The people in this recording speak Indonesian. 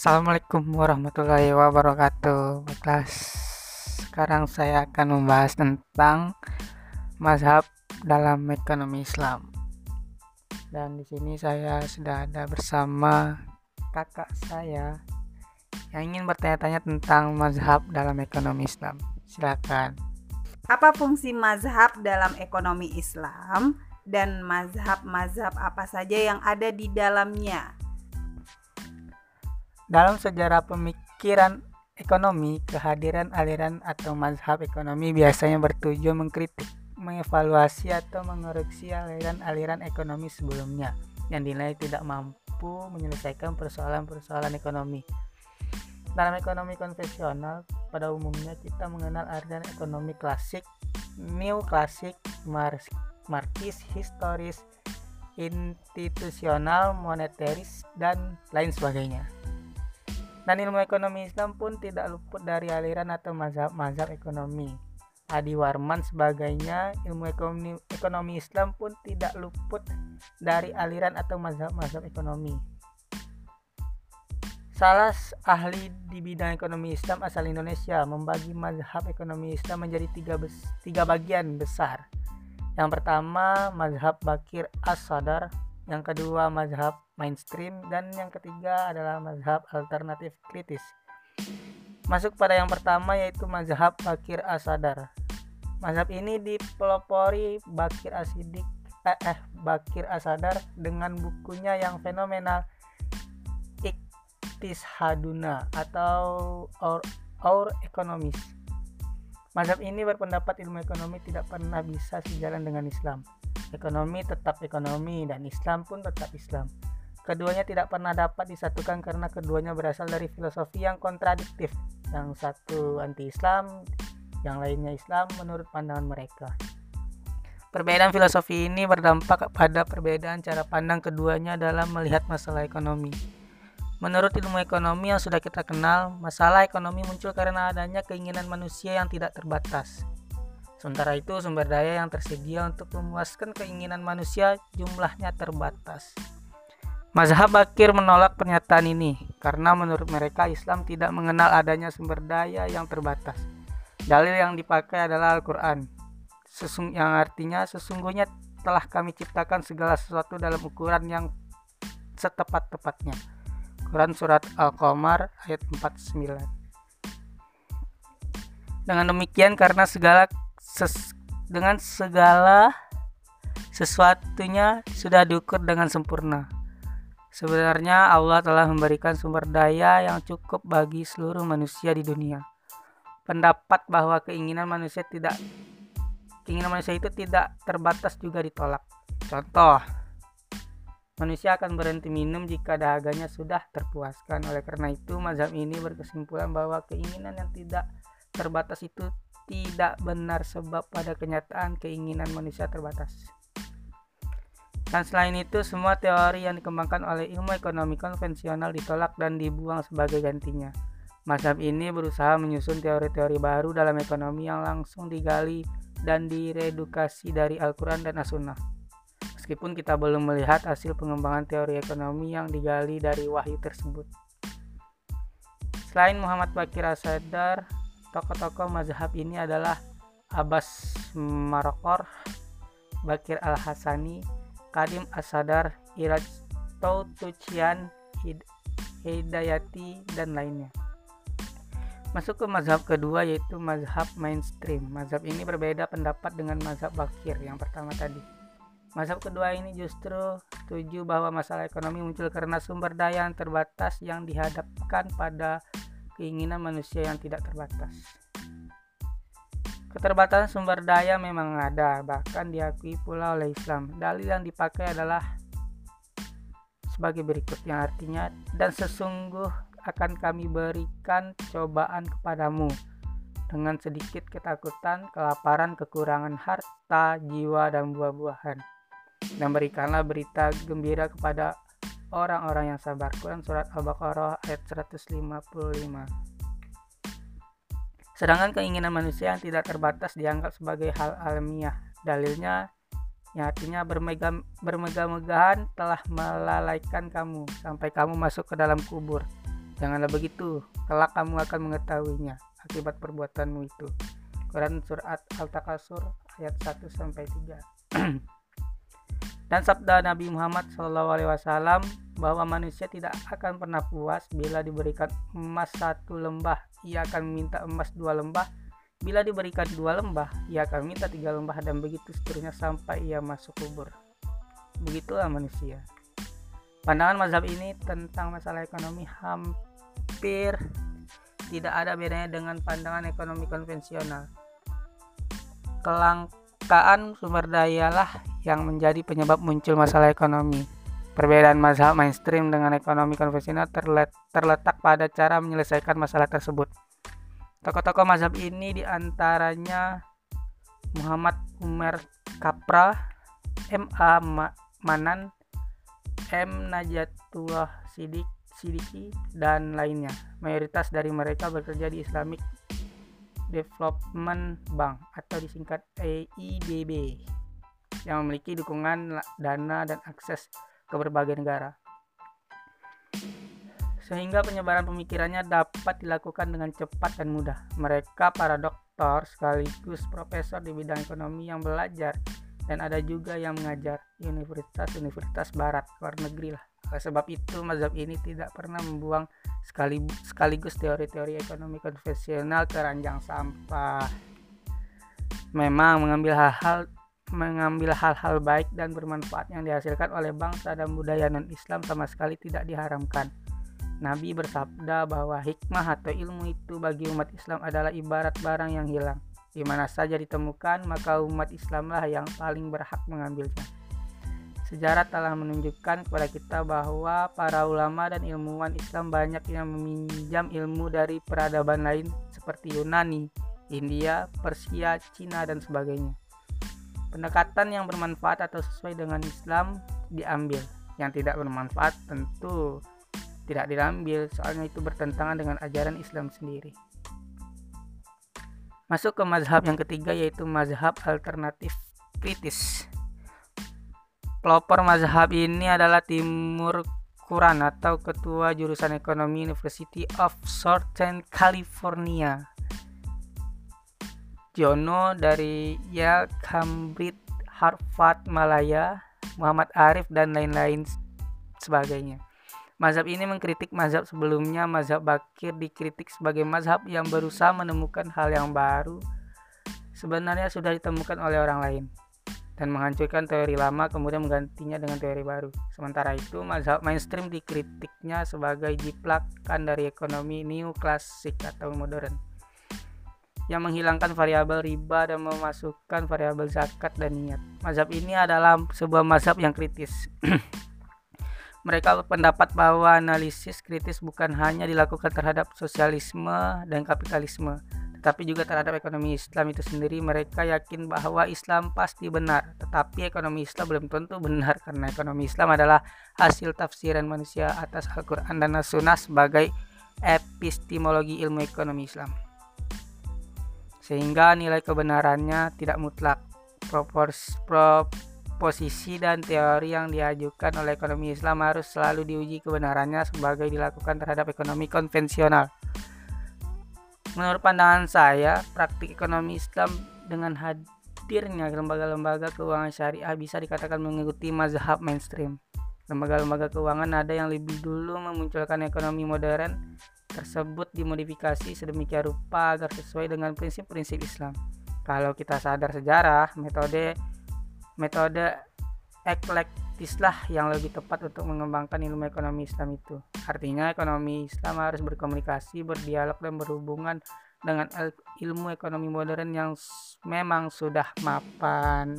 Assalamualaikum warahmatullahi wabarakatuh. Baiklah, sekarang saya akan membahas tentang mazhab dalam ekonomi Islam. Dan di sini saya sudah ada bersama kakak saya yang ingin bertanya-tanya tentang mazhab dalam ekonomi Islam. Silakan. Apa fungsi mazhab dalam ekonomi Islam dan mazhab-mazhab apa saja yang ada di dalamnya? Dalam sejarah pemikiran ekonomi, kehadiran aliran atau mazhab ekonomi biasanya bertujuan mengkritik, mengevaluasi atau mengoreksi aliran-aliran ekonomi sebelumnya yang dinilai tidak mampu menyelesaikan persoalan-persoalan ekonomi. Dalam ekonomi konvensional, pada umumnya kita mengenal aliran ekonomi klasik, new klasik, markis, historis, institusional, monetaris, dan lain sebagainya. Dan ilmu ekonomi Islam pun tidak luput dari aliran atau mazhab-mazhab ekonomi. Adi Warman sebagainya, ilmu ekonomi, ekonomi Islam pun tidak luput dari aliran atau mazhab-mazhab ekonomi. Salah ahli di bidang ekonomi Islam asal Indonesia membagi mazhab ekonomi Islam menjadi tiga, bes, tiga bagian besar. Yang pertama, mazhab Bakir As-Sadar yang kedua mazhab mainstream dan yang ketiga adalah mazhab alternatif kritis. Masuk pada yang pertama yaitu mazhab Bakir Asadar. Mazhab ini dipelopori Bakir Asidik eh, eh Bakir Asadar dengan bukunya yang fenomenal Iktishaduna atau Our, Our Economist. Mazhab ini berpendapat ilmu ekonomi tidak pernah bisa sejalan dengan Islam Ekonomi tetap ekonomi dan Islam pun tetap Islam. Keduanya tidak pernah dapat disatukan karena keduanya berasal dari filosofi yang kontradiktif. Yang satu anti-Islam, yang lainnya Islam menurut pandangan mereka. Perbedaan filosofi ini berdampak pada perbedaan cara pandang keduanya dalam melihat masalah ekonomi. Menurut ilmu ekonomi yang sudah kita kenal, masalah ekonomi muncul karena adanya keinginan manusia yang tidak terbatas. Sementara itu, sumber daya yang tersedia untuk memuaskan keinginan manusia jumlahnya terbatas. Mazhab Bakir menolak pernyataan ini karena menurut mereka Islam tidak mengenal adanya sumber daya yang terbatas. Dalil yang dipakai adalah Al-Quran, yang artinya sesungguhnya telah kami ciptakan segala sesuatu dalam ukuran yang setepat-tepatnya. Quran Surat Al-Qamar ayat 49 Dengan demikian karena segala ses dengan segala sesuatunya sudah diukur dengan sempurna. Sebenarnya Allah telah memberikan sumber daya yang cukup bagi seluruh manusia di dunia. Pendapat bahwa keinginan manusia tidak keinginan manusia itu tidak terbatas juga ditolak. Contoh, manusia akan berhenti minum jika dahaganya sudah terpuaskan. Oleh karena itu, mazhab ini berkesimpulan bahwa keinginan yang tidak terbatas itu tidak benar sebab pada kenyataan keinginan manusia terbatas. Dan selain itu, semua teori yang dikembangkan oleh ilmu ekonomi konvensional ditolak dan dibuang sebagai gantinya. Mazhab ini berusaha menyusun teori-teori baru dalam ekonomi yang langsung digali dan diredukasi dari Al-Quran dan As-Sunnah. Meskipun kita belum melihat hasil pengembangan teori ekonomi yang digali dari wahyu tersebut. Selain Muhammad Bakir Asadar, Tokoh-tokoh mazhab ini adalah Abbas Marokor, Bakir Al-Hasani, Kadim Asadar, Iraj Tautucian, Hidayati, dan lainnya. Masuk ke mazhab kedua yaitu mazhab mainstream. Mazhab ini berbeda pendapat dengan mazhab Bakir yang pertama tadi. Mazhab kedua ini justru setuju bahwa masalah ekonomi muncul karena sumber daya yang terbatas yang dihadapkan pada keinginan manusia yang tidak terbatas. Keterbatasan sumber daya memang ada, bahkan diakui pula oleh Islam. Dalil yang dipakai adalah sebagai berikut yang artinya dan sesungguh akan kami berikan cobaan kepadamu dengan sedikit ketakutan, kelaparan, kekurangan harta, jiwa, dan buah-buahan. Dan berikanlah berita gembira kepada orang-orang yang sabar. Quran surat Al-Baqarah ayat 155. Sedangkan keinginan manusia yang tidak terbatas dianggap sebagai hal alamiah. Dalilnya yang artinya bermegah bermegah-megahan telah melalaikan kamu sampai kamu masuk ke dalam kubur. Janganlah begitu, kelak kamu akan mengetahuinya akibat perbuatanmu itu. Quran surat Al-Takasur ayat 1 sampai 3. Dan sabda Nabi Muhammad SAW bahwa manusia tidak akan pernah puas bila diberikan emas satu lembah, ia akan meminta emas dua lembah. Bila diberikan dua lembah, ia akan minta tiga lembah dan begitu seterusnya sampai ia masuk kubur. Begitulah manusia. Pandangan mazhab ini tentang masalah ekonomi hampir tidak ada bedanya dengan pandangan ekonomi konvensional. Kelangkaan sumber daya lah yang menjadi penyebab muncul masalah ekonomi. Perbedaan mazhab mainstream dengan ekonomi konvensional terletak pada cara menyelesaikan masalah tersebut. Tokoh-tokoh mazhab ini di antaranya Muhammad Umar Kapra, M.A. Manan, M. Najatullah Sidik, Sidiki, dan lainnya. Mayoritas dari mereka bekerja di Islamic Development Bank atau disingkat EIDB yang memiliki dukungan dana dan akses ke berbagai negara. Sehingga penyebaran pemikirannya dapat dilakukan dengan cepat dan mudah. Mereka para doktor sekaligus profesor di bidang ekonomi yang belajar dan ada juga yang mengajar universitas-universitas barat luar negeri lah oleh sebab itu, mazhab ini tidak pernah membuang sekaligus teori-teori ekonomi konvensional ke ranjang sampah. Memang mengambil hal-hal mengambil hal-hal baik dan bermanfaat yang dihasilkan oleh bangsa dan budaya non-Islam sama sekali tidak diharamkan. Nabi bersabda bahwa hikmah atau ilmu itu bagi umat Islam adalah ibarat barang yang hilang. Di mana saja ditemukan, maka umat Islamlah yang paling berhak mengambilnya. Sejarah telah menunjukkan kepada kita bahwa para ulama dan ilmuwan Islam banyak yang meminjam ilmu dari peradaban lain seperti Yunani, India, Persia, Cina, dan sebagainya. Pendekatan yang bermanfaat atau sesuai dengan Islam diambil, yang tidak bermanfaat tentu tidak diambil, soalnya itu bertentangan dengan ajaran Islam sendiri. Masuk ke mazhab yang ketiga yaitu mazhab alternatif kritis. Pelopor mazhab ini adalah Timur Quran atau Ketua Jurusan Ekonomi University of Southern California. Jono dari Yale, Cambridge, Harvard, Malaya, Muhammad Arif, dan lain-lain sebagainya. Mazhab ini mengkritik mazhab sebelumnya. Mazhab Bakir dikritik sebagai mazhab yang berusaha menemukan hal yang baru sebenarnya sudah ditemukan oleh orang lain dan menghancurkan teori lama kemudian menggantinya dengan teori baru. Sementara itu, mazhab mainstream dikritiknya sebagai jiplakan dari ekonomi klasik atau modern yang menghilangkan variabel riba dan memasukkan variabel zakat dan niat. Mazhab ini adalah sebuah mazhab yang kritis. Mereka berpendapat bahwa analisis kritis bukan hanya dilakukan terhadap sosialisme dan kapitalisme, tapi juga terhadap ekonomi Islam itu sendiri mereka yakin bahwa Islam pasti benar. Tetapi ekonomi Islam belum tentu benar karena ekonomi Islam adalah hasil tafsiran manusia atas Al-Quran dan As-Sunnah sebagai epistemologi ilmu ekonomi Islam. Sehingga nilai kebenarannya tidak mutlak. Proposisi dan teori yang diajukan oleh ekonomi Islam harus selalu diuji kebenarannya sebagai dilakukan terhadap ekonomi konvensional Menurut pandangan saya, praktik ekonomi Islam dengan hadirnya lembaga-lembaga keuangan syariah bisa dikatakan mengikuti mazhab mainstream. Lembaga-lembaga keuangan ada yang lebih dulu memunculkan ekonomi modern tersebut dimodifikasi sedemikian rupa agar sesuai dengan prinsip-prinsip Islam. Kalau kita sadar sejarah, metode metode eklektislah yang lebih tepat untuk mengembangkan ilmu ekonomi Islam itu. Artinya ekonomi Islam harus berkomunikasi, berdialog dan berhubungan dengan ilmu ekonomi modern yang memang sudah mapan.